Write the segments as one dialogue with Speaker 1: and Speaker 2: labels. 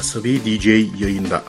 Speaker 1: Asabi DJ yayında.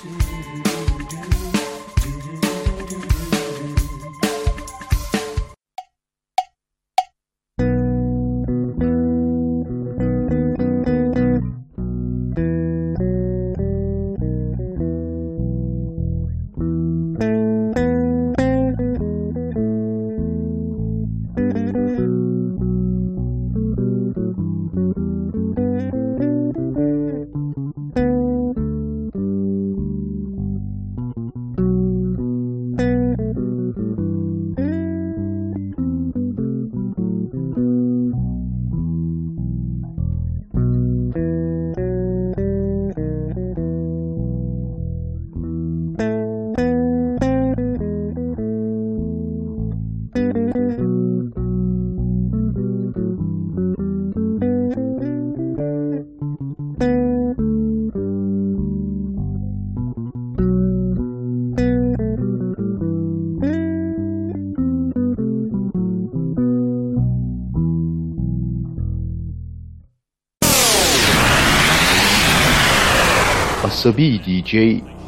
Speaker 1: Asabi DJ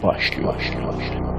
Speaker 1: başlıyor. başlıyor, başlıyor.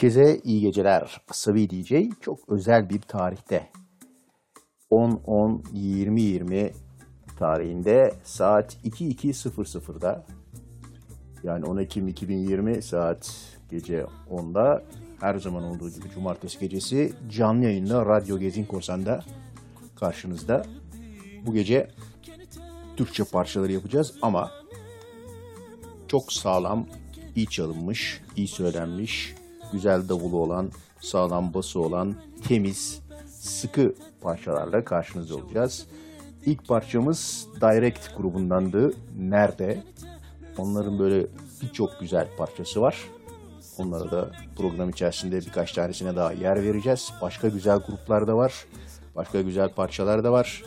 Speaker 1: Herkese iyi geceler. Asabi DJ çok özel bir tarihte. 10-10-20-20 tarihinde saat 22.00'da yani 10 Ekim 2020 saat gece 10'da her zaman olduğu gibi cumartesi gecesi canlı yayında Radyo Gezin Korsan'da karşınızda. Bu gece Türkçe parçaları yapacağız ama çok sağlam
Speaker 2: iyi çalınmış, iyi söylenmiş, güzel davulu olan, sağlam bası olan, temiz, sıkı parçalarla karşınızda olacağız. İlk parçamız Direct grubundandı. Nerede? Onların böyle birçok güzel parçası var. Onlara da program içerisinde birkaç tanesine daha yer vereceğiz. Başka güzel gruplar da var. Başka güzel parçalar da var.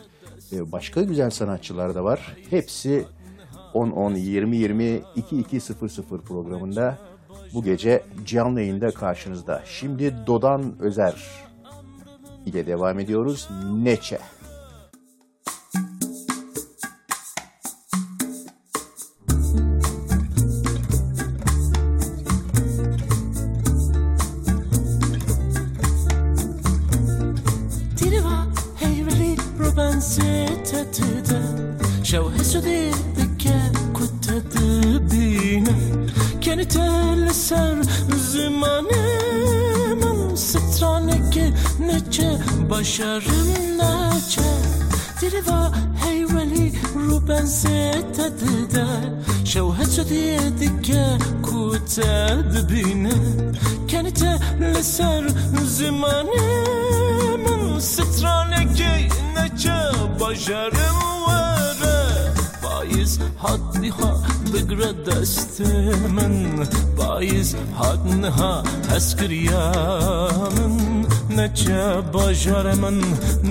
Speaker 2: Başka güzel sanatçılar da var. Hepsi 10-10-20-20 2200 programında bu gece canlı yayında karşınızda. Şimdi Dodan Özer ile devam ediyoruz. Neçe.
Speaker 3: لسر زمانه من سترانه که نچه başarım vere Faiz haddi ha بگره دست من بایز حد ها اسکریا من نچه باجار من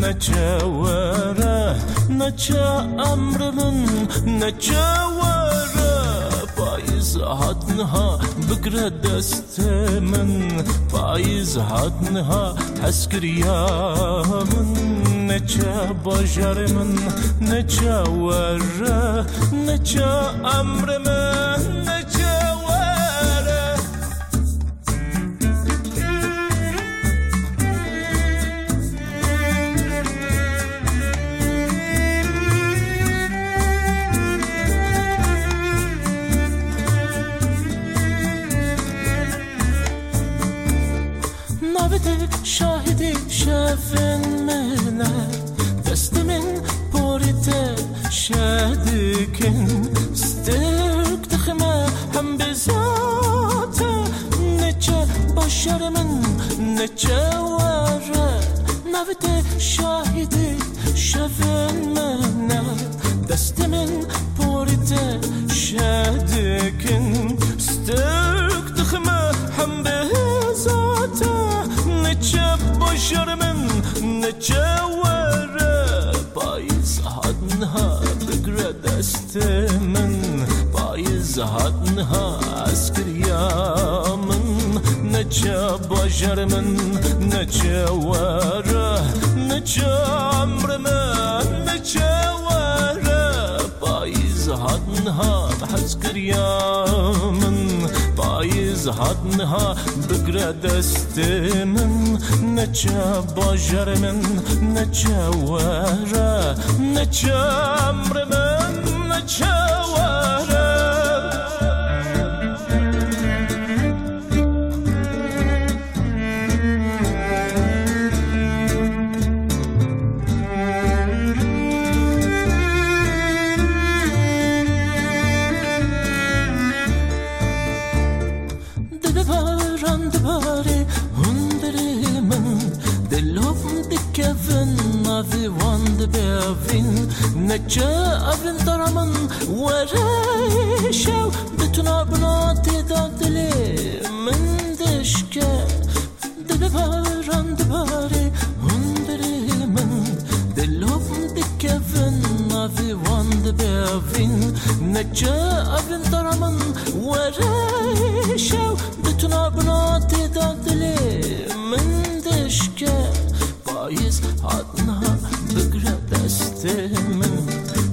Speaker 3: نچه وره نچه امر من نچه وره بایز حد بكرة دست من پاییز هات نها يا من نچه بجر من نچه وره نچه أمر من باشر من نچه وره نچه عمر من نچه وره پاییز حدنها بحسکریا من پاییز حدنها بگره دست من نچه باجر من kevin avi wan de bevin Neçe avin daraman Vere şev. Bütün abuna teda dili Min deşke Dede varan de bare hundre men De lov de kevin avi wan de bevin Neçe avin daraman Vere şev. Bütün abuna تهمن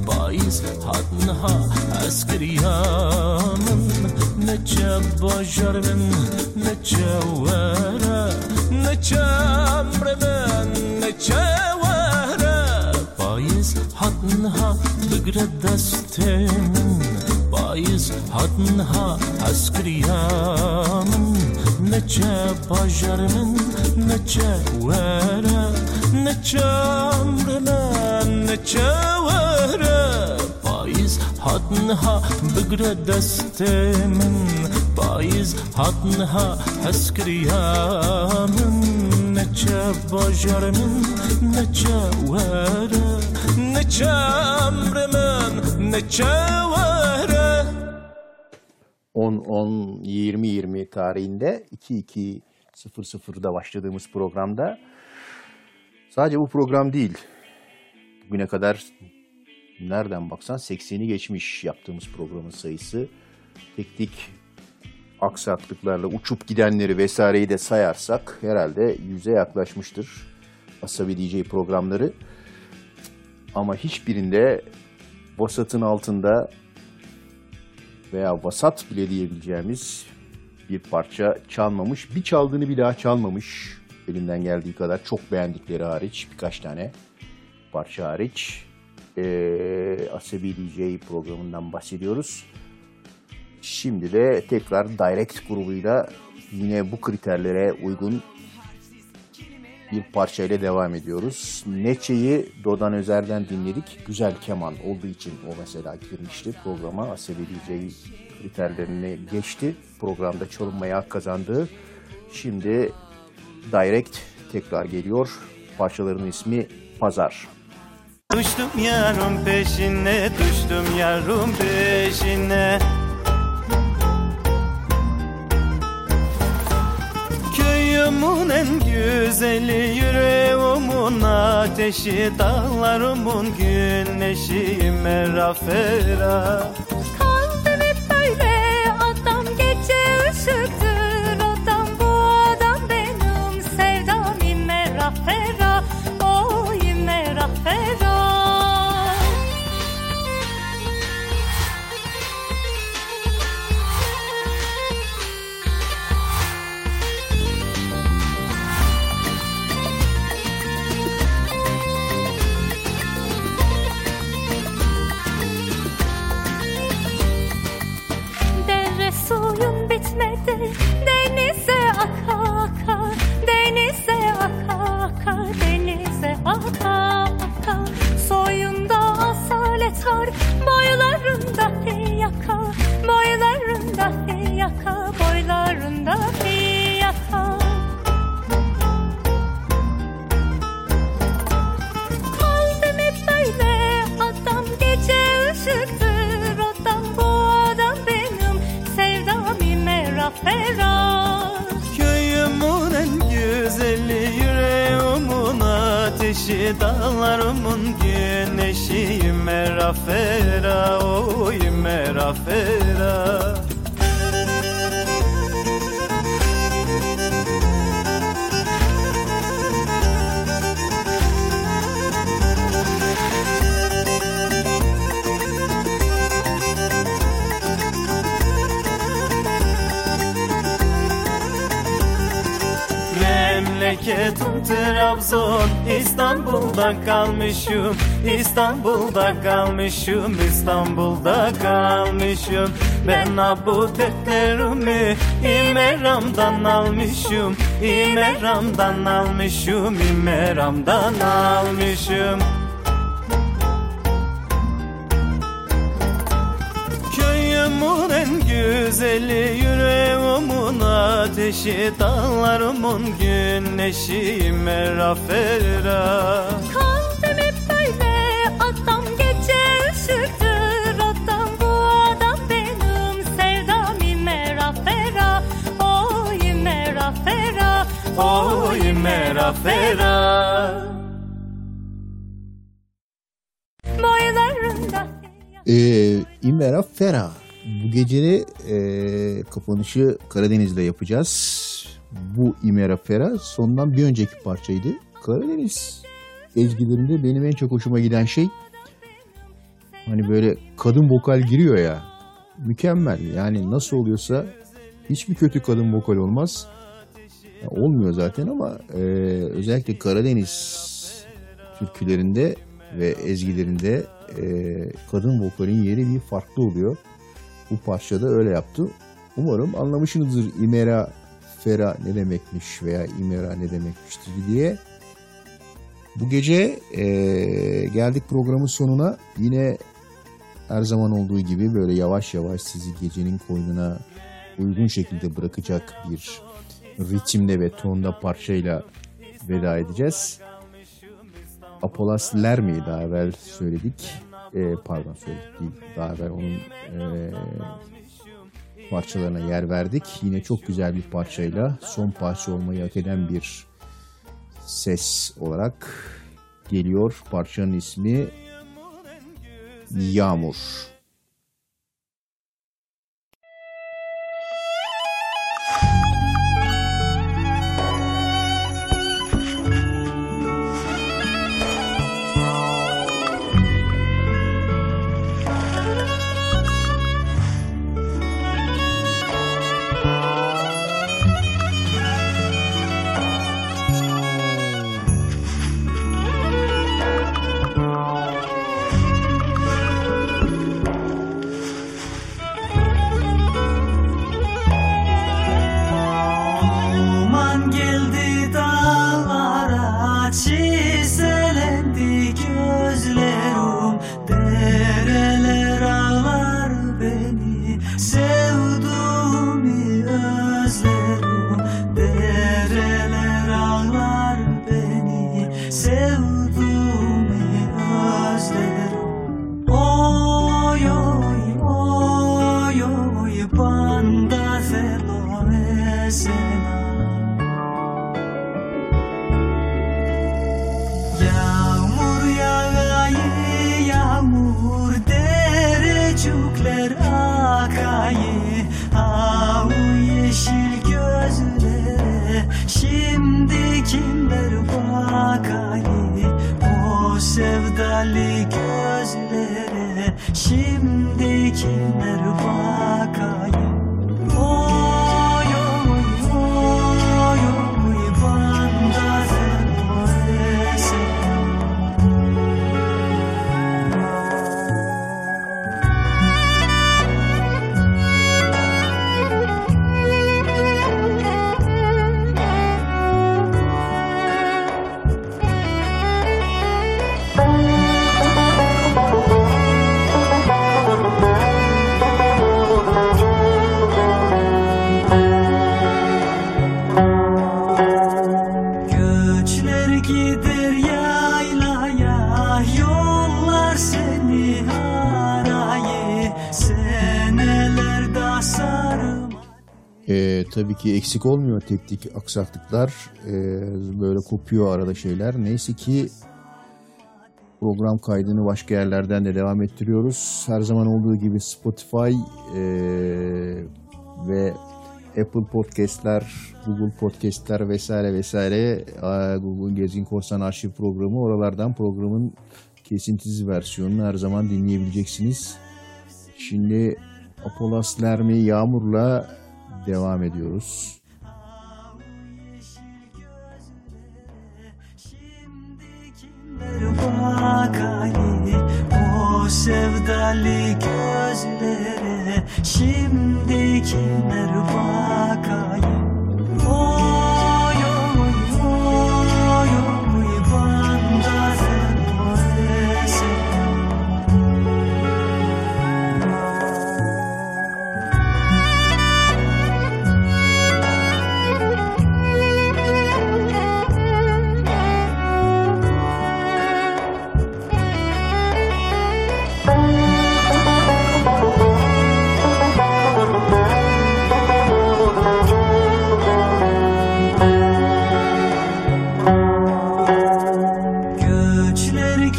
Speaker 3: بايس حضنها عسكريامن نجا بجرمن نجا ورا نجا مرمن نجا ورا بايس حضنها بقرا دستمن بايس حضنها عسكريامن نجا بجرمن نجا ورا نجا vere Payız hadna Bigre destimin Payız hatnha heskriyanın Neçe bajarımın neçe vere Neçe emrimin neçe vere
Speaker 2: 10-10-20-20 tarihinde 2-2-0-0'da başladığımız programda sadece bu program değil. Bugüne kadar nereden baksan 80'i geçmiş yaptığımız programın sayısı. Teknik aksaklıklarla uçup gidenleri vesaireyi de sayarsak herhalde yüze yaklaşmıştır Asabi DJ programları. Ama hiçbirinde vasatın altında veya vasat bile diyebileceğimiz bir parça çalmamış. Bir çaldığını bir daha çalmamış. Elinden geldiği kadar çok beğendikleri hariç birkaç tane parça hariç. Ee, Asabi DJ programından bahsediyoruz. Şimdi de tekrar Direct grubuyla yine bu kriterlere uygun bir parçayla devam ediyoruz. Neçe'yi Dodan Özer'den dinledik. Güzel keman olduğu için o mesela girmişti programa. Asabi DJ kriterlerini geçti. Programda çalınmaya hak kazandı. Şimdi Direct tekrar geliyor. Parçaların ismi Pazar.
Speaker 4: Düştüm yarım peşine, düştüm yarım peşine. Köyümün en güzeli, yüreğimin ateşi Dağlarımın güneşi, merafera ateşi Dağlarımın güneşi, merafera Oy merafera Memleketim Trabzon İstanbul'da kalmışım. İstanbul'da kalmışım İstanbul'da kalmışım. Ben ha bu dertlerimi İmeram'dan almışım. İmeram'dan almışım İmeram'dan almışım. Köyümün en güzeli yüreğimin ateşi Dağlarımın güneşi merafera
Speaker 5: Kaldım hep böyle adam gece ışıktır. Adam bu adam benim sevdam merafera oy merafera
Speaker 4: Oy merafera
Speaker 5: boylarında
Speaker 2: Ee, İmera Fera. Bu gece e, kapanışı Karadeniz'de yapacağız. Bu İmera Fera sondan bir önceki parçaydı. Karadeniz ezgilerinde benim en çok hoşuma giden şey hani böyle kadın vokal giriyor ya mükemmel yani nasıl oluyorsa hiçbir kötü kadın vokal olmaz. Ya olmuyor zaten ama e, özellikle Karadeniz türkülerinde ve ezgilerinde e, kadın vokalin yeri bir farklı oluyor. Bu parçada öyle yaptı. Umarım anlamışsınızdır İmera Fera ne demekmiş veya İmera ne demekmiştir diye. Bu gece e, geldik programın sonuna. Yine her zaman olduğu gibi böyle yavaş yavaş sizi gecenin koynuna uygun şekilde bırakacak bir ritimle ve tonda parçayla veda edeceğiz. Apolas Lermi'yi daha evvel söyledik. Ee, pardon söyledik değil. Daha evvel onun ee, parçalarına yer verdik. Yine çok güzel bir parçayla son parça olmayı hak eden bir ses olarak geliyor. Parçanın ismi Yağmur. Ee, tabii ki eksik olmuyor teknik aksaklıklar. Ee, böyle kopuyor arada şeyler. Neyse ki program kaydını başka yerlerden de devam ettiriyoruz. Her zaman olduğu gibi Spotify ee, ve Apple Podcast'ler, Google Podcast'ler vesaire vesaire Google Gezgin Korsan Arşiv programı oralardan programın kesintisiz versiyonunu her zaman dinleyebileceksiniz. Şimdi Apolas Lermi Yağmur'la devam ediyoruz.
Speaker 6: sevdalı gözlere Şimdi kimler bakayı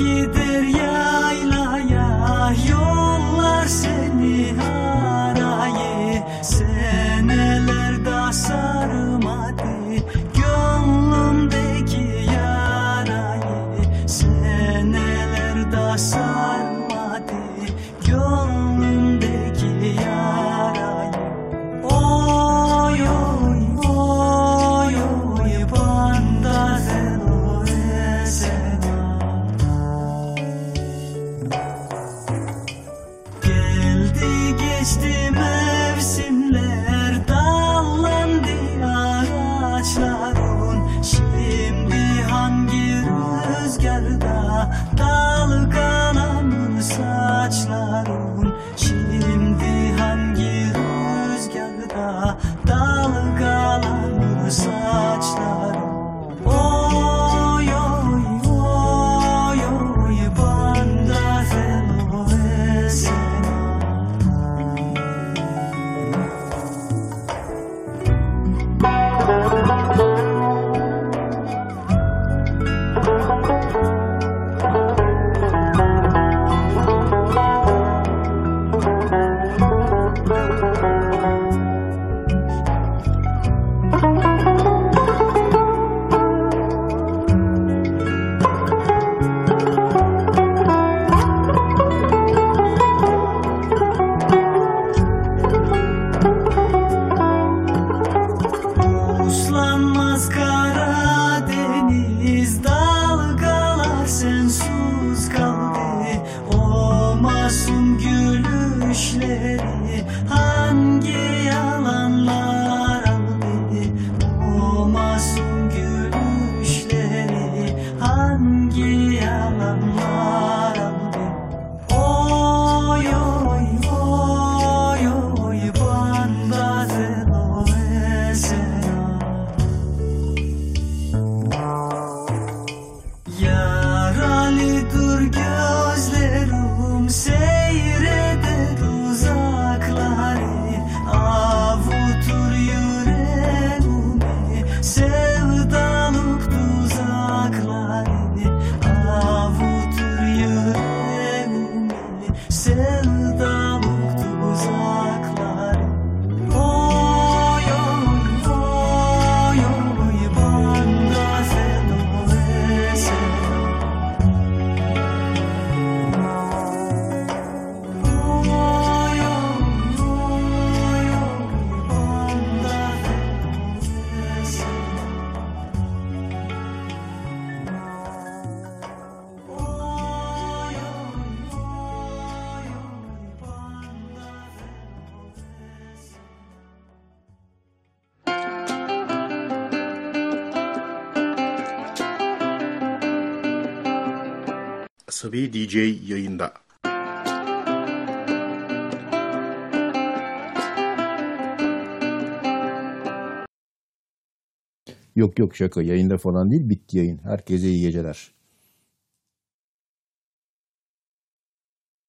Speaker 6: You.
Speaker 2: Sabi DJ yayında. Yok yok şaka yayında falan değil bitti yayın. Herkese iyi geceler.